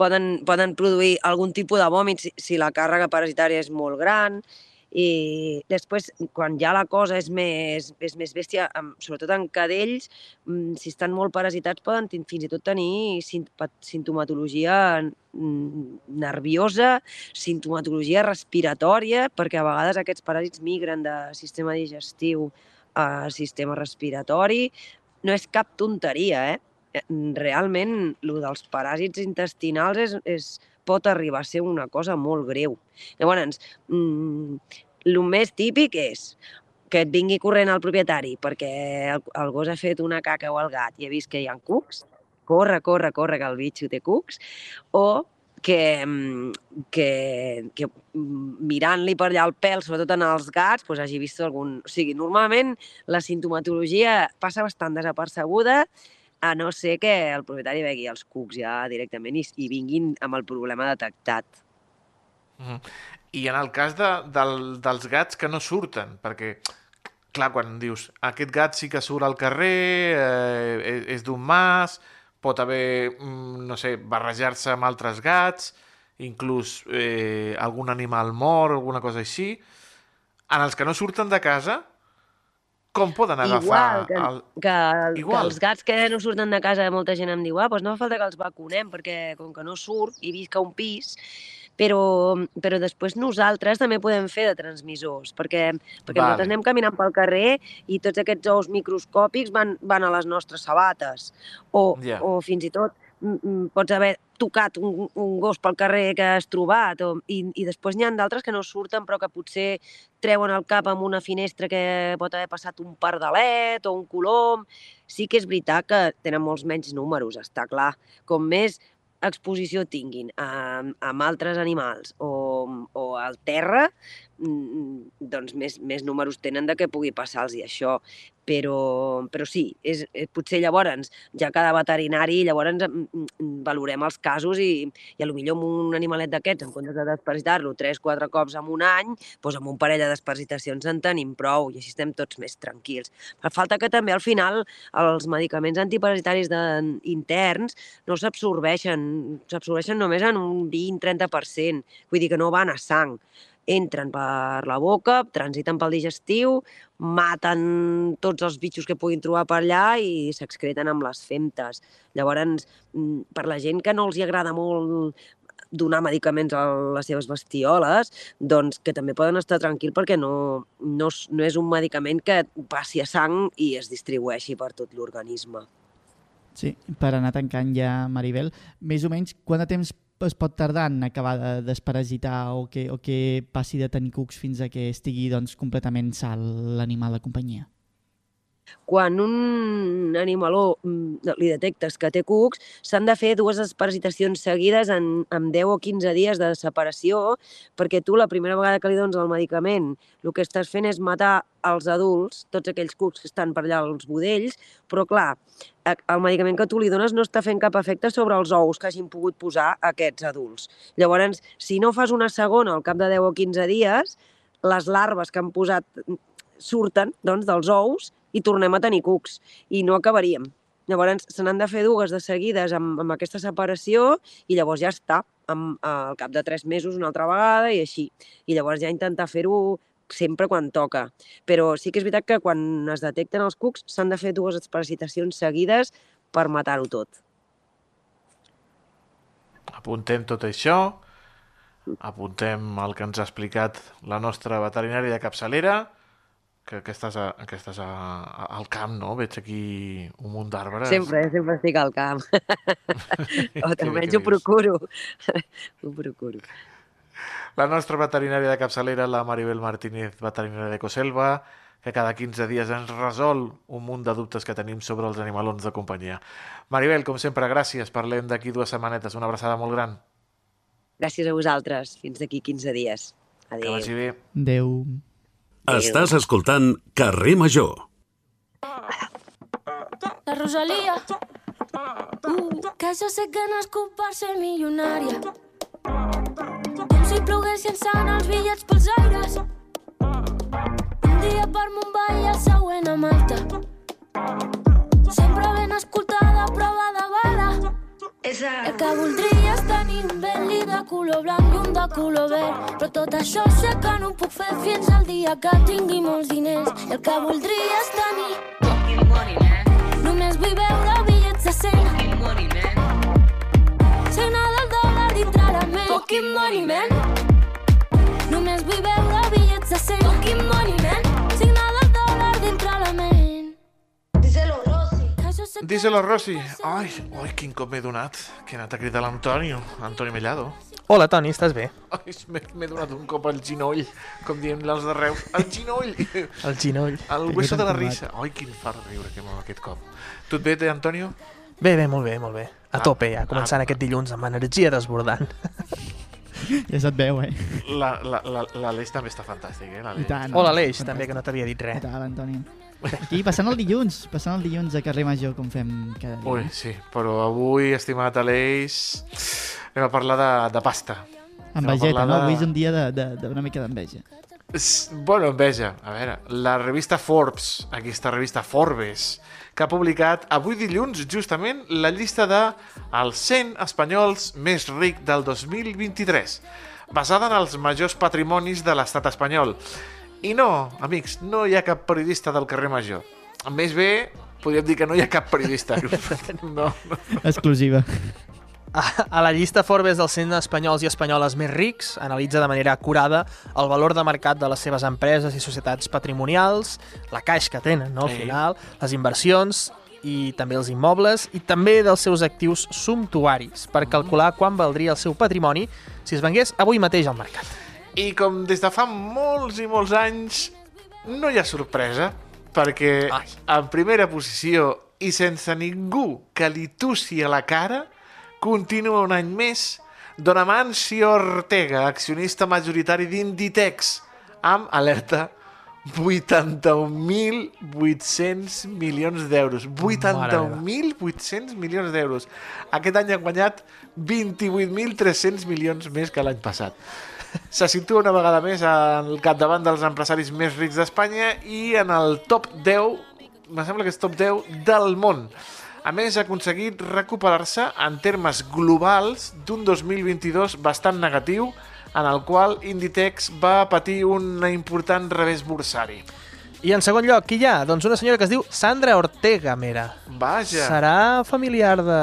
poden, poden produir algun tipus de vòmit si, si la càrrega parasitària és molt gran, i després, quan ja la cosa és més, és més bèstia, amb, sobretot en cadells, mm, si estan molt parasitats poden fins i tot tenir sintomatologia mm, nerviosa, sintomatologia respiratòria, perquè a vegades aquests paràsits migren de sistema digestiu a sistema respiratori. No és cap tonteria, eh? Eh, Realment, el dels paràsits intestinals és, és, pot arribar a ser una cosa molt greu. Llavors, mm, el més típic és que et vingui corrent el propietari perquè el, el gos ha fet una caca o el gat i ha vist que hi ha cucs, corre, corre, corre, que el bitxo té cucs, o que, mm, que, que mm, mirant-li per allà el pèl, sobretot en els gats, doncs hagi vist algun... O sigui, normalment la sintomatologia passa bastant desapercebuda, a no ser que el propietari vegi els cucs ja directament i, i vinguin amb el problema detectat. Mhm. I en el cas de, del, dels gats que no surten, perquè, clar, quan dius aquest gat sí que surt al carrer, eh, és, és d'un mas, pot haver, mm, no sé, barrejar-se amb altres gats, inclús eh, algun animal mort, alguna cosa així. En els que no surten de casa, com poden agafar... Igual, que, el... que, que Igual. els gats que no surten de casa, molta gent em diu, ah, doncs no fa falta que els vacunem, perquè com que no surt i visc a un pis, però, però després nosaltres també podem fer de transmissors, perquè, perquè Vale. nosaltres anem caminant pel carrer i tots aquests ous microscòpics van, van a les nostres sabates. O, Ja. o fins i tot pots haver tocat un, un gos pel carrer que has trobat, o, i, i després n'hi ha d'altres que no surten però que potser treuen el cap amb una finestra que pot haver passat un pardalet o un colom. Sí que és veritat que tenen molts menys números, està clar. Com més exposició tinguin a, amb altres animals o, o al terra, doncs més, més números tenen de que pugui passar-los i això. Però, però sí, és, és, potser llavors ja cada veterinari llavors mm, mm, valorem els casos i, i a lo millor amb un animalet d'aquests, en comptes de desparasitar-lo 3-4 cops en un any, doncs amb un parell de desparasitacions en tenim prou i així estem tots més tranquils. Fa falta que també al final els medicaments antiparasitaris de, interns no s'absorbeixen, s'absorbeixen només en un 20-30%, vull dir que no van a sang entren per la boca, transiten pel digestiu, maten tots els bitxos que puguin trobar per allà i s'excreten amb les femtes. Llavors, mm, per la gent que no els hi agrada molt donar medicaments a les seves bestioles, doncs que també poden estar tranquils perquè no, no, no és un medicament que passi a sang i es distribueixi per tot l'organisme. Sí, per anar tancant ja, Maribel, més o menys quant de temps es pot tardar en acabar de desparasitar o que, o que passi de tenir cucs fins a que estigui doncs, completament sal l'animal de companyia? Quan un animaló mm, li detectes que té cucs, s'han de fer dues desparasitacions seguides en, en 10 o 15 dies de separació, perquè tu la primera vegada que li dones el medicament el que estàs fent és matar els adults, tots aquells cucs que estan per allà als budells, però clar, el medicament que tu li dones no està fent cap efecte sobre els ous que hagin pogut posar aquests adults. Llavors, si no fas una segona al cap de 10 o 15 dies, les larves que han posat surten doncs, dels ous i tornem a tenir cucs i no acabaríem. Llavors se n'han de fer dues de seguides amb, amb aquesta separació i llavors ja està, amb, al cap de tres mesos una altra vegada i així. I llavors ja intentar fer-ho sempre quan toca. Però sí que és veritat que quan es detecten els cucs s'han de fer dues desparasitacions seguides per matar-ho tot. Apuntem tot això, apuntem el que ens ha explicat la nostra veterinària de capçalera, que, que estàs, a, que estàs a, a, al camp, no? Veig aquí un munt d'arbres. Sempre, sempre estic al camp. o Que bé almenys que ho procuro. ho procuro. La nostra veterinària de capçalera, la Maribel Martínez, veterinària de Coselva, que cada 15 dies ens resol un munt de dubtes que tenim sobre els animalons de companyia. Maribel, com sempre, gràcies. Parlem d'aquí dues setmanetes. Una abraçada molt gran. Gràcies a vosaltres. Fins d'aquí 15 dies. Que Adéu. vagi bé. Adéu. Estàs escoltant Carrer Major. La Rosalía. Uh, que jo sé que culp per ser milionària. Com si ploguessin sant els bitllets pels aires. Un dia per Mumbai i el següent a Malta. Sempre ben escoltada, prova. El que voldria és tenir un Bentley de color blanc i un de color verd. Però tot això sé que no ho puc fer fins al dia que tingui molts diners. El que voldria és tenir Només vull veure bitllets de 100 Signa del dòlar dintre la ment Fucking money, man Només vull veure bitllets de 100 Fucking money, Díselo, Rossi. Ai, ai, quin cop m'he donat. Que he anat a cridar l'Antonio, Antoni Mellado. Hola, Toni, estàs bé? Ai, m'he donat un cop al ginoll, com diem els de Reus. El ginoll! El ginoll. El hueso de la risa. Ai, quin far riure que m'ha aquest cop. Tu et ve, té, Antonio? Bé, bé, molt bé, molt bé. A Ah, tope ja, començant ah. aquest dilluns amb energia desbordant. Ja se't veu, eh? La, la, la, l'Aleix també està fantàstic, eh? I l'Aleix. tant. Hola, Aleix, Fantàstic. també, que no t'havia dit Què res. tal, Antoni? Aquí, passant el dilluns, passant el dilluns a carrer Major, com fem cada dia. Ui, sí, però avui, estimat Aleix, anem a parlar de, de pasta. Envegeta, parlar no? de- Avui és un dia d'una mica d'enveja. Bueno, enveja. A veure, la revista Forbes, aquesta revista Forbes, que ha publicat avui dilluns, justament, la llista de els 100 espanyols més ric del 2023, basada en els majors patrimonis de l'estat espanyol. I no, amics, no hi ha cap periodista del carrer Major. Més bé, podríem dir que no hi ha cap periodista. No, no. Exclusiva. A, la llista Forbes dels 100 espanyols i espanyoles més rics analitza de manera acurada el valor de mercat de les seves empreses i societats patrimonials, la caix que tenen, no, al Sí. final, les inversions i també els immobles i també dels seus actius sumptuaris per calcular quan valdria el seu patrimoni si es vengués avui mateix al mercat. I com des de fa molts i molts anys, no hi ha sorpresa, perquè Ai. en primera posició i sense ningú que li tussi a la cara, continua un any més Don Amancio Ortega, accionista majoritari d'Inditex, amb, alerta, 81.800 milions d'euros. 81.800 milions d'euros. Aquest any ha guanyat 28.300 milions més que l'any passat. Se situa una vegada més al capdavant dels empresaris més rics d'Espanya i en el top 10, me sembla que és top 10 del món. A més, ha aconseguit recuperar-se en termes globals d'un 2022 bastant negatiu, en el qual Inditex va patir un important revés bursari. I en segon lloc, qui hi ha? Doncs una senyora que es diu Sandra Ortega Mera. Vaja, Serà familiar de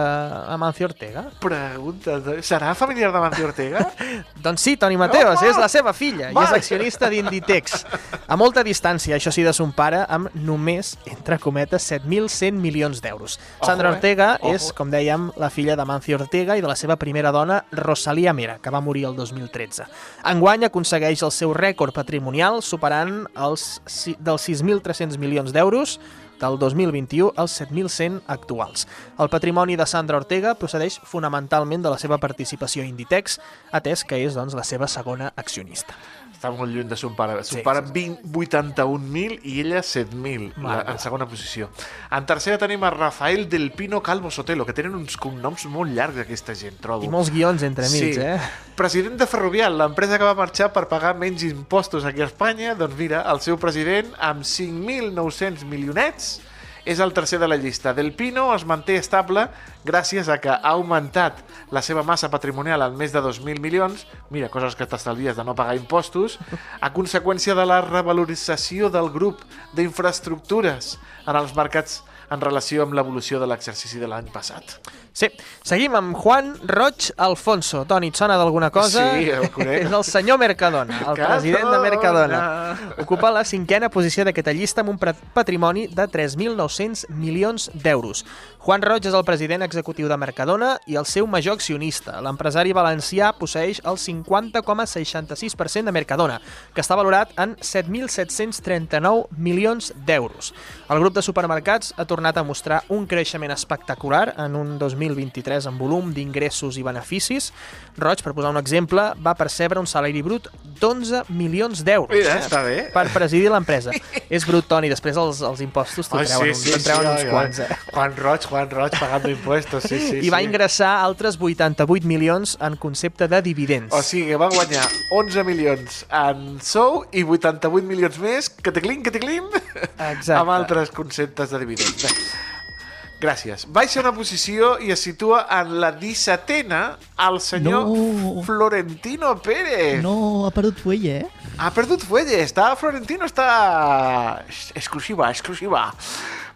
Amancio Ortega? pregunta, serà familiar de Mancio Ortega? Doncs sí, Toni Mateos, Home! és la seva filla i és Vaja! accionista d'Inditex. A molta distància, això sí, de son pare, amb només, entre cometes, 7.100 milions d'euros. Sandra eh? Ortega Ojo. és, com dèiem, la filla d'Amancio Ortega i de la seva primera dona, Rosalía Mera, que va morir el 2013. Enguany aconsegueix el seu rècord patrimonial, superant els, dels 6.300 milions d'euros del 2021 als 7.100 actuals. El patrimoni de Sandra Ortega procedeix fonamentalment de la seva participació a Inditex, atès que és doncs, la seva segona accionista. Està molt lluny de son pare. Son Sí, pare sí, 20 81.000 i ella 7.000 la- Mare en segona posició. En tercera tenim a Rafael del Pino Calvo Sotelo, que tenen uns cognoms molt llargs aquesta gent, trobo. I molts guions entre mig, Sí. eh? President de Ferrovial, l'empresa que va marxar per pagar menys impostos aquí a Espanya, doncs mira, el seu president, amb 5.900 milionets, és el tercer de la llista. Del Pino es manté estable gràcies a que ha augmentat la seva massa patrimonial en més de 2.000 milions, mira, coses que t'estalvies de no pagar impostos, a conseqüència de la revalorització del grup d'infraestructures en els mercats en relació amb l'evolució de l'exercici de l'any passat. Sí. Seguim amb Juan Roig Alfonso. Toni, et sona d'alguna cosa? Sí, el conec. és el senyor Mercadona, el president de Mercadona. Ocupa la cinquena posició d'aquesta llista amb un patrimoni de 3.900 milions d'euros. Juan Roig és el president executiu de Mercadona i el seu major accionista. L'empresari valencià posseix el 50,66% de Mercadona, que està valorat en 7.739 milions d'euros. El grup de supermercats ha tornat a mostrar un creixement espectacular en un 2023 en volum d'ingressos i beneficis. Roig, per posar un exemple, va percebre un salari brut d'11 milions d'euros bé. per presidir l'empresa. és brut, Toni, després els, els impostos t'ho treuen, sí, sí, te'n treuen ai, uns ai. quants, eh? Juan Roig, Juan Roig, pagando impuestos, sí, sí. I va sí. ingressar altres 88 milions en concepte de dividends. O sigui, que va guanyar 11 milions en sou i 88 milions més, que te clim, que te clim, Exacte. amb altres conceptes de dividends. Bé, gràcies. Baixa una posició i es situa en la 17a el senyor No. Florentino Pérez. No, ha perdut fuelle, eh? Ha perdut fuelle. Està Florentino, està... Exclusiva, exclusiva.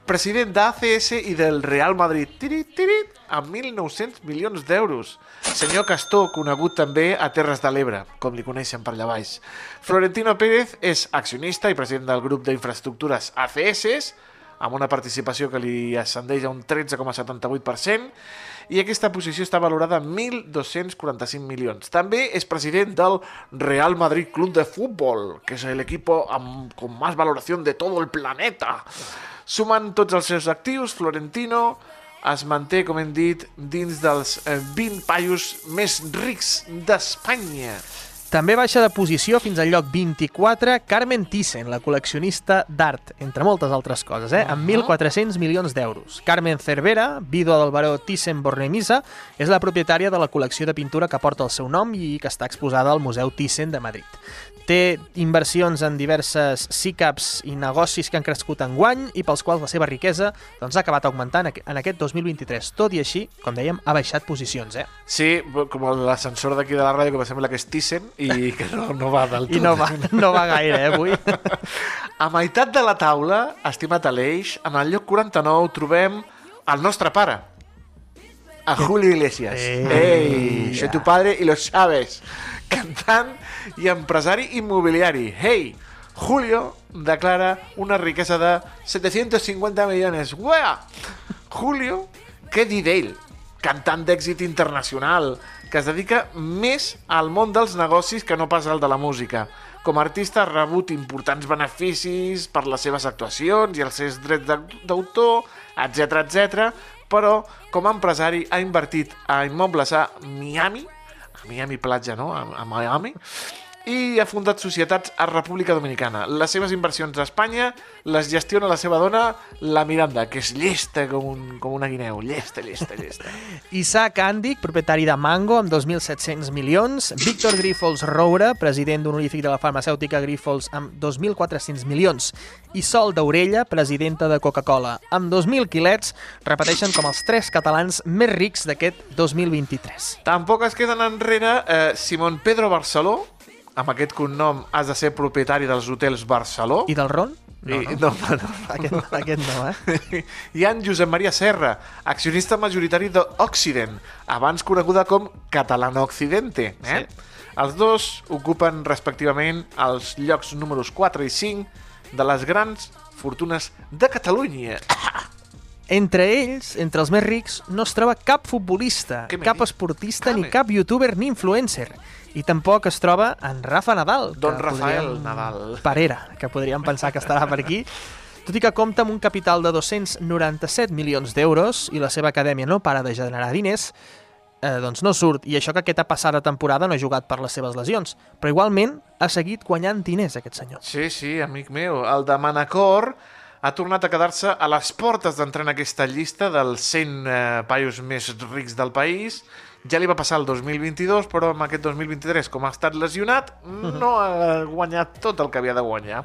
President d'ACS i del Real Madrid. Tirit, tirit, amb 1.900 milions d'euros. Senyor Castor, conegut també a Terres de l'Ebre, com li coneixen per allà baix. Florentino Pérez és accionista i president del grup d'infraestructures ACS, amb una participació que li ascendeix a un 13,78%, i aquesta posició està valorada en 1.245 milions. També és president del Real Madrid Club de Fútbol, que és l'equip amb con más valoración de todo el planeta. Sumant tots els seus actius, Florentino es manté, com hem dit, dins dels eh, 20 paios més rics d'Espanya. També baixa de posició fins al lloc 24 Carmen Thyssen, la col·leccionista d'art, entre moltes altres coses, eh? amb 1.400 milions d'euros. Carmen Cervera, vídua del baró Thyssen-Bornemisza, és la propietària de la col·lecció de pintura que porta el seu nom i que està exposada al Museu Thyssen de Madrid. Té inversions en diverses SICAPs i negocis que han crescut en guany i pels quals la seva riquesa doncs, ha acabat augmentant en aquest 2023. Tot i així, com dèiem, ha baixat posicions. Eh? Sí, com l'ascensor d'aquí de la ràdio, que em sembla que és Thyssen i que no, no va del tot. I no va, no va gaire, eh, avui. A meitat de la taula, estimat Aleix, en el lloc 49 trobem el nostre pare, a Julio Iglesias. Ei, ja. soy tu padre y lo sabes. Cantant i empresari immobiliari. Hey, Julio declara una riquesa de 750 millones. ¡Uea! Julio, què dir d'ell? Cantant d'èxit internacional, que es dedica més al món dels negocis que no pas al de la música. Com a artista ha rebut importants beneficis per les seves actuacions i els seus drets d'aut- d'autor, etc etc. però com a empresari ha invertit a immobles a Miami, Miami platja, no? A, a Miami, i ha fundat societats a República Dominicana. Les seves inversions a Espanya les gestiona la seva dona, la Miranda, que és llesta com, un, com una guineu. Llesta, llesta, llesta. Isaac Andic, propietari de Mango, amb 2.700 milions. Víctor Grífols Roura, president honorífic de la farmacèutica Grífols, amb 2.400 milions. I Sol d'Orella, presidenta de Coca-Cola, amb 2.000 quilets, repeteixen com els tres catalans més rics d'aquest 2023. Tampoc es queden enrere eh, Simón Pedro Barceló, amb aquest cognom has de ser propietari dels hotels Barceló. I del Ron? No, I, no, no, no. Aquest, aquest no, eh? Hi ha en Josep Maria Serra, accionista majoritari d'Occident, abans coneguda com Catalana Occidente. Eh? Sí. Els dos ocupen respectivament els llocs números 4 i 5 de les grans fortunes de Catalunya. Entre ells, entre els més rics, no es troba cap futbolista, cap esportista, ni Came. cap youtuber ni influencer. I tampoc es troba en Rafa Nadal. Don Rafael podríem- Nadal. Parera, que podríem pensar que estarà per aquí. Tot i que compta amb un capital de 297 milions d'euros i la seva acadèmia no para de generar diners, eh, doncs no surt. I això que aquesta passada temporada no ha jugat per les seves lesions. Però igualment ha seguit guanyant diners, aquest senyor. Sí, sí, amic meu. El de Manacor ha tornat a quedar-se a les portes d'entrar en aquesta llista dels 100 eh, paios més rics del país. Ja li va passar el 2022, però en aquest 2023, com ha estat lesionat, no ha guanyat tot el que havia de guanyar.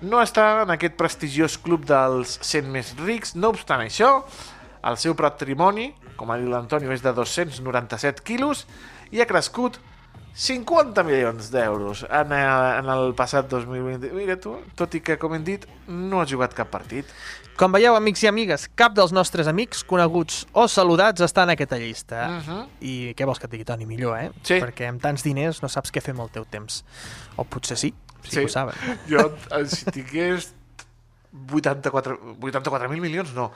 No està en aquest prestigiós club dels 100 més rics, no obstant això, el seu patrimoni, com ha dit l'Antonio, és de 297 quilos i ha crescut 50 milions d'euros en, el- en el passat 2020. Mira tu, tot i que, com hem dit, no ha jugat cap partit. Com veieu, amics i amigues, cap dels nostres amics, coneguts o saludats, està en aquesta llista. Uh -huh. I què vols que et digui, Toni? Millor, eh? Sí. Perquè amb tants diners no saps què fer amb el teu temps. O potser sí, sí, que ho saben. Jo, eh, si tingués 84 84.000 milions, no.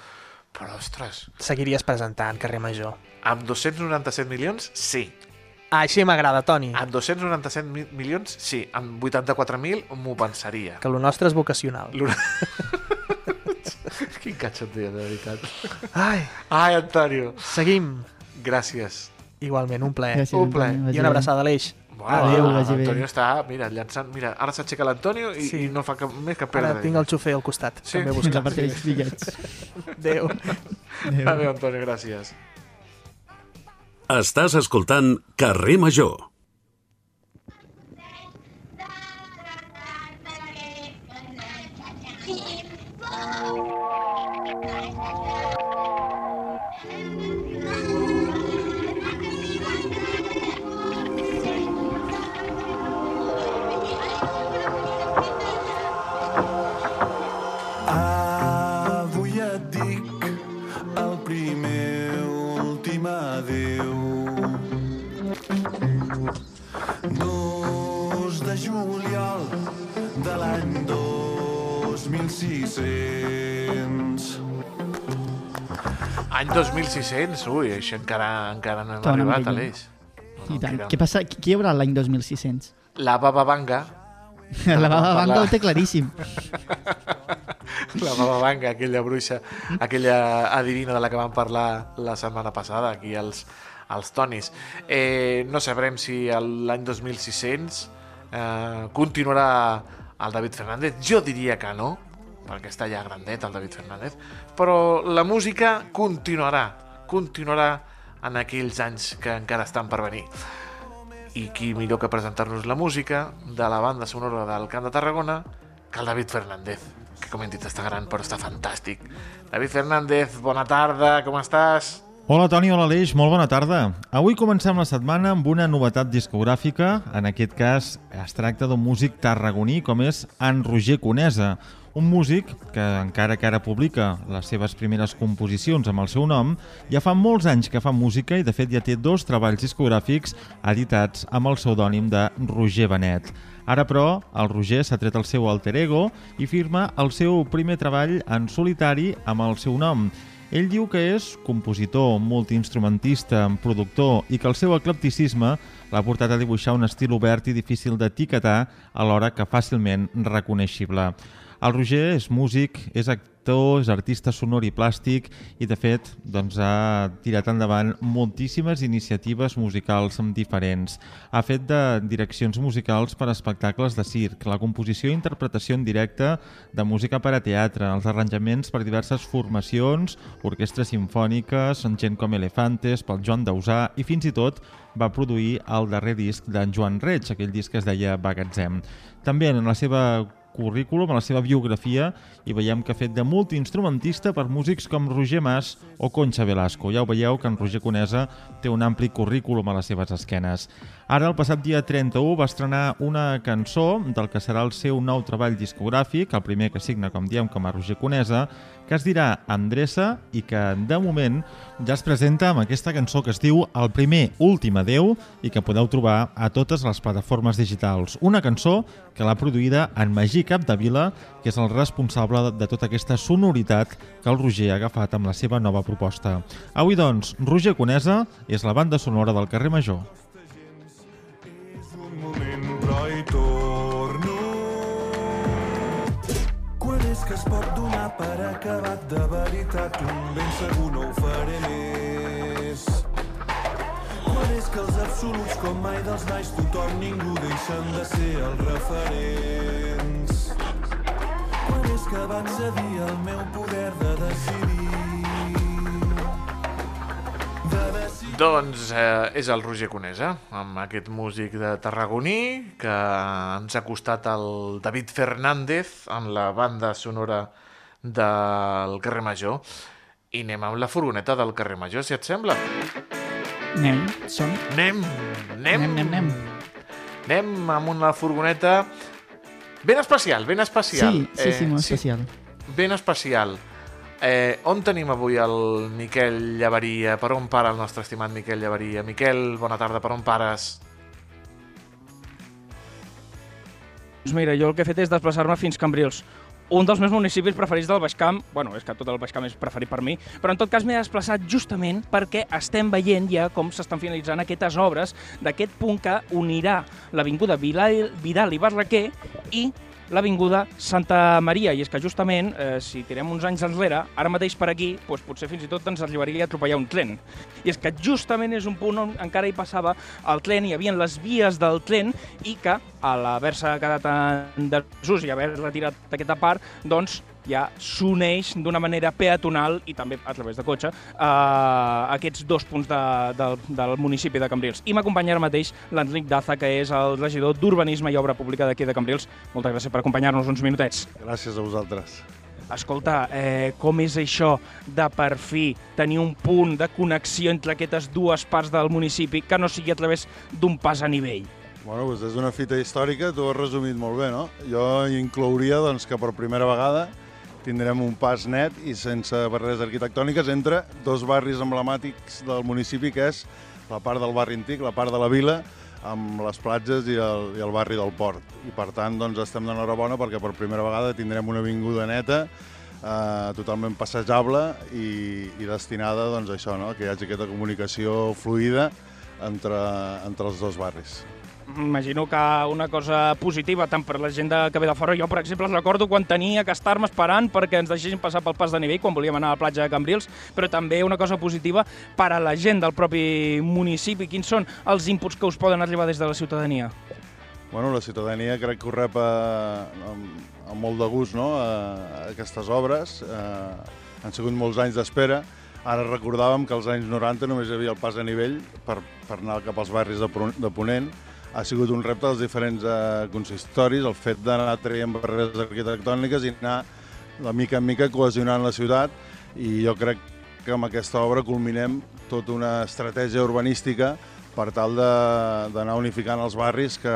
Però, ostres, Seguiries presentant carrer Major. amb 297 milions, sí. Així m'agrada, Toni. Amb 297 mi- milions, sí. Amb 84.000 m'ho pensaria. Que el nostre és vocacional. L'hora- Quin catxotea, de veritat. Ai, Ai, Antonio, seguim. gràcies. Igualment, un plaer. Gràcies, Un plaer. I una abraçada a l'Eix. Adéu, vagi bé. L'Antonio està, mira, llançant... Mira, ara s'aixeca l'Antonio i, Sí. i no fa cap, més que perdre. Ara tinc el xofer al costat. Sí. També buscant. bitllets. Adéu. Adéu. Adéu, Antonio, gràcies. Estàs escoltant Carrer Major. 2600. Any 2600, ui, això encara, encara no hem Tona arribat. Aleix. I tant. Queda- Què passa? Qui qui hi haurà l'any 2600? La Baba Vanga, La Baba. Vanga ho té claríssim. la Baba Vanga, aquella bruixa, aquella adivina de la que vam parlar la setmana passada, aquí als, als tonis. Eh, no sabrem si l'any 2600 eh, continuarà el David Fernández. Jo diria que no, perquè està ja grandet el David Fernández, però la música continuarà, continuarà en aquells anys que encara estan per venir. I qui millor que presentar-nos la música de la banda sonora del Camp de Tarragona que el David Fernández, que com hem dit està gran però està fantàstic. David Fernández, bona tarda, com estàs? Hola Toni, hola Aleix, molt bona tarda. Avui comencem la setmana amb una novetat discogràfica. En aquest cas es tracta d'un músic tarragoní com és en Roger Conesa, un músic que encara que ara publica les seves primeres composicions amb el seu nom, ja fa molts anys que fa música i de fet ja té dos treballs discogràfics editats amb el pseudònim de Roger Benet. Ara, però, el Roger s'ha tret el seu alter ego i firma el seu primer treball en solitari amb el seu nom. Ell diu que és compositor, multiinstrumentista, productor i que el seu eclecticisme l'ha portat a dibuixar un estil obert i difícil d'etiquetar alhora que fàcilment reconeixible. El Roger és músic, és actor, és artista sonor i plàstic i, de fet, doncs, ha tirat endavant moltíssimes iniciatives musicals diferents. Ha fet de direccions musicals per a espectacles de circ, la composició i interpretació en directe de música per a teatre, els arranjaments per diverses formacions, orquestres simfòniques, gent com Elefantes, pel Joan Dausà i fins i tot va produir el darrer disc d'en Joan Reig, aquell disc que es deia Bagatzem. També en la seva currículum, a la seva biografia, i veiem que ha fet de multiinstrumentista per músics com Roger Mas o Concha Velasco. Ja ho veieu que en Roger Conesa té un ampli currículum a les seves esquenes. Ara, el passat dia 31, va estrenar una cançó del que serà el seu nou treball discogràfic, el primer que signa, com diem, com a Roger Conesa, que es dirà Andressa i que, de moment, ja es presenta amb aquesta cançó que es diu El primer últim adeu i que podeu trobar a totes les plataformes digitals. Una cançó que l'ha produïda en Magí Capdevila, que és el responsable de tota aquesta sonoritat que el Roger ha agafat amb la seva nova proposta. Avui, doncs, Roger Conesa és la banda sonora del carrer Major. un moment, però hi torno. Quan és que es pot donar per acabat de veritat? Un ben segur no ho faré més. Quan és que els absoluts, com mai dels nais, tothom, ningú, deixen de ser els referents? Quan és que va accedir al meu poder de decidir? De decidir... Doncs eh, és el Roger Conesa, amb aquest músic de tarragoní que ens ha costat el David Fernández en la banda sonora del carrer Major. I anem amb la furgoneta del carrer Major, si et sembla. Anem, som Anem, anem, Anem, anem, anem. Anem amb una furgoneta ben especial, ben especial. Sí, sí, sí, molt especial. Ben especial. Eh, on tenim avui el Miquel Llavaria? Per on para el nostre estimat Miquel Llavaria? Miquel, bona tarda, per on pares? Doncs mira, jo el que he fet és desplaçar-me fins Cambrils, un dels meus municipis preferits del Baix Camp, bueno, és que tot el Baix Camp és preferit per mi, però en tot cas m'he desplaçat justament perquè estem veient ja com s'estan finalitzant aquestes obres d'aquest punt que unirà l'Avinguda Vidal i Barraquer i l'Avinguda Santa Maria. I és que justament, eh, si tirem uns anys enrere, ara mateix per aquí, doncs potser fins i tot ens arribaria a atropellar un tren. I és que justament és un punt on encara hi passava el tren, hi havia les vies del tren i que a l'haver-se quedat en desús i haver retirat aquesta part, doncs ja s'uneix d'una manera peatonal i també a través de cotxe a aquests dos punts de, del, del municipi de Cambrils. I m'acompanya ara mateix l'Enric Daza, que és el regidor d'Urbanisme i Obra Pública d'aquí de Cambrils. Moltes gràcies per acompanyar-nos uns minutets. Gràcies a vosaltres. Escolta, eh, com és això de per fi tenir un punt de connexió entre aquestes dues parts del municipi que no sigui a través d'un pas a nivell? Bueno, doncs és una fita històrica, tu ho has resumit molt bé, no? Jo inclouria doncs, que per primera vegada tindrem un pas net i sense barreres arquitectòniques entre dos barris emblemàtics del municipi, que és la part del barri antic, la part de la vila, amb les platges i el, i el barri del port. I per tant, doncs, estem d'enhorabona perquè per primera vegada tindrem una avinguda neta, eh, totalment passejable i, i destinada doncs, a això, no? que hi hagi aquesta comunicació fluida entre, entre els dos barris. Imagino que una cosa positiva tant per la gent de que ve de fora. Jo, per exemple, recordo quan tenia que estar-me esperant perquè ens deixessin passar pel pas de nivell quan volíem anar a la platja de Cambrils, però també una cosa positiva per a la gent del propi municipi. Quins són els inputs que us poden arribar des de la ciutadania? Bueno, la ciutadania crec que ho rep eh, amb, amb molt de gust, no?, a, aquestes obres. Eh, han sigut molts anys d'espera. Ara recordàvem que als anys 90 només hi havia el pas a nivell per, per anar cap als barris de, de Ponent. Ha sigut un repte dels diferents eh, consistoris, el fet d'anar traient barreres arquitectòniques i anar de mica en mica cohesionant la ciutat i jo crec que amb aquesta obra culminem tota una estratègia urbanística per tal d'anar unificant els barris que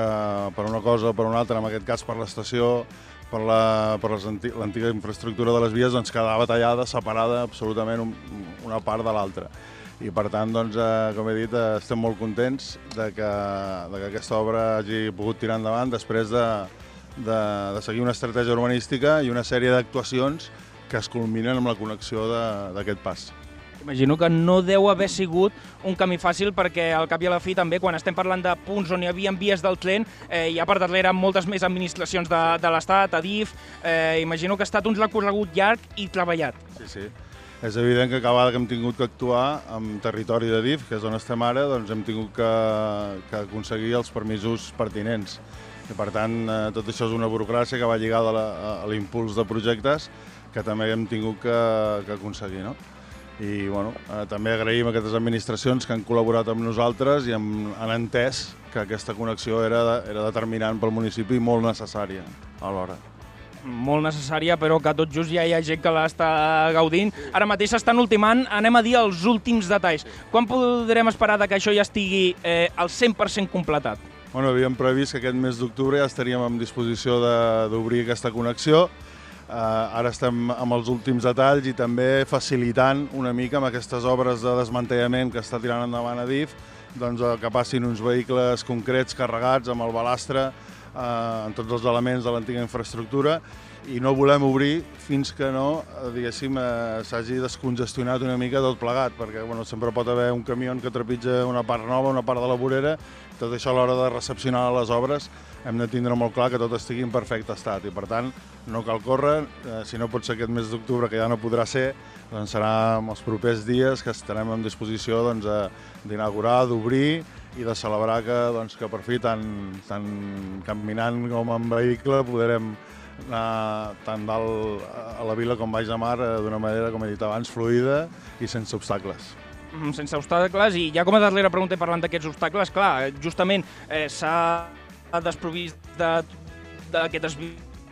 per una cosa o per una altra, en aquest cas per l'estació, per la- l'antiga infraestructura de les vies, doncs quedava tallada, separada absolutament un, una part de l'altra. I per tant, doncs, eh, com he dit, eh, estem molt contents de que, de que aquesta obra hagi pogut tirar endavant després de, de, de seguir una estratègia urbanística i una sèrie d'actuacions que es culminen amb la connexió de- d'aquest pas. Imagino que no deu haver sigut un camí fàcil perquè al cap i a la fi també quan estem parlant de punts on hi havia vies del tren eh, hi ha per darrere moltes més administracions de, de l'Estat, Adif, eh, imagino que ha estat un recorregut llarg i treballat. Sí, sí. És evident que cada vegada que hem tingut que actuar en territori de DIF, que és on estem ara, doncs hem tingut que, que aconseguir els permisos pertinents. I per tant, eh, tot això és una burocràcia que va lligada a l'impuls de projectes que també hem tingut que, que aconseguir. No? I bueno, eh, també agraïm a aquestes administracions que han col·laborat amb nosaltres i hem, han entès que aquesta connexió era, era determinant pel municipi i molt necessària alhora. Molt necessària, però que tot just ja hi ha gent que l'està gaudint. Ara mateix s'estan ultimant, anem a dir, els últims detalls. Quan podrem esperar que això ja estigui eh, al 100% completat? Bueno, havíem previst que aquest mes d'octubre ja estaríem en disposició d'obrir aquesta connexió. Uh, ara estem amb els últims detalls i també facilitant una mica amb aquestes obres de desmantellament que està tirant endavant a DIF doncs, eh, que passin uns vehicles concrets carregats amb el balastre uh, en tots els elements de l'antiga infraestructura i no volem obrir fins que no, eh, eh, s'hagi descongestionat una mica tot plegat, perquè bueno, sempre pot haver un camió que trepitja una part nova, una part de la vorera, tot això a l'hora de recepcionar les obres hem de tindre molt clar que tot estigui en perfecte estat i per tant no cal córrer, eh, si no pot ser aquest mes d'octubre que ja no podrà ser, doncs serà en els propers dies que estarem en disposició doncs, eh, d'inaugurar, d'obrir i de celebrar que, doncs, que per fi tant, tant caminant com en vehicle podrem anar tant dalt a la vila com baix de mar eh, d'una manera, com he dit abans, fluida i sense obstacles. Mm, sense obstacles, i ja com a darrera pregunta parlant d'aquests obstacles, clar, justament eh, s'ha desprovist de- d'aquestes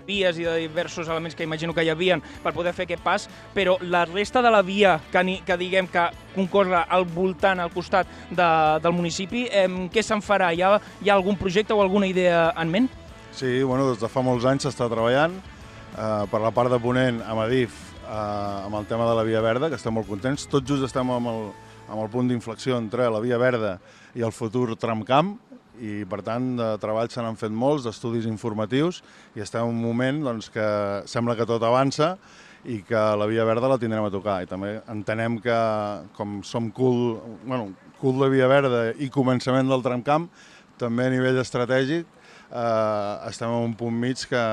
vies i de diversos elements que imagino que hi havien per poder fer aquest pas, però la resta de la via que, ni, que diguem que concorre al voltant, al costat de, del municipi, eh, què se'n farà? Hi ha, hi ha algun projecte o alguna idea en ment? Sí, bueno, des de fa molts anys s'està treballant eh, per la part de Ponent amb Adif eh, amb el tema de la Via Verda, que estem molt contents. Tot just estem amb el, amb el punt d'inflexió entre la Via Verda i el futur tramcamp, i per tant de treball se n'han fet molts, d'estudis informatius, i estem en un moment doncs, que sembla que tot avança i que la Via Verda la tindrem a tocar. I també entenem que, com som cul, bueno, cul de Via Verda i començament del tramcamp, també a nivell estratègic eh, estem en un punt mig que,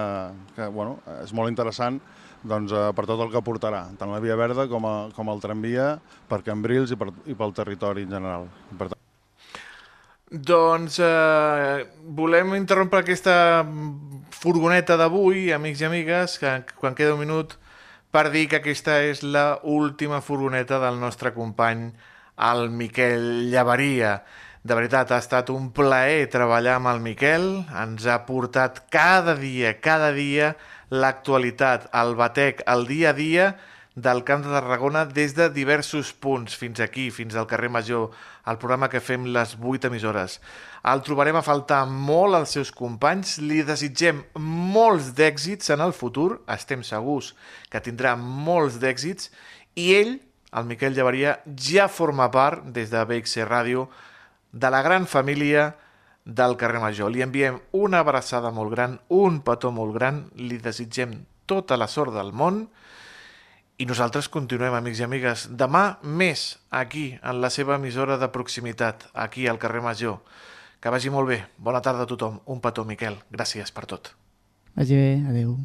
que bueno, és molt interessant doncs, eh, per tot el que portarà, tant la Via Verda com, a, com el tramvia per Cambrils i, per, i pel territori en general. Per tant, Doncs eh, volem interrompre aquesta furgoneta d'avui, amics i amigues, que quan queda un minut per dir que aquesta és la última furgoneta del nostre company, el Miquel Llavaria. De veritat, ha estat un plaer treballar amb el Miquel, ens ha portat cada dia, cada dia, l'actualitat, el batec, el dia a dia del Camp de Tarragona des de diversos punts, fins aquí, fins al carrer Major, el programa que fem les 8 emissores. El trobarem a faltar molt als seus companys, li desitgem molts d'èxits en el futur, estem segurs que tindrà molts d'èxits, i ell, el Miquel Llavaria, ja forma part, des de BXC Ràdio, de la gran família del carrer Major. Li enviem una abraçada molt gran, un petó molt gran, li desitgem tota la sort del món i nosaltres continuem, amics i amigues, demà més aquí, en la seva emissora de proximitat, aquí al carrer Major. Que vagi molt bé. Bona tarda a tothom. Un petó, Miquel. Gràcies per tot. Vagi bé, adeu.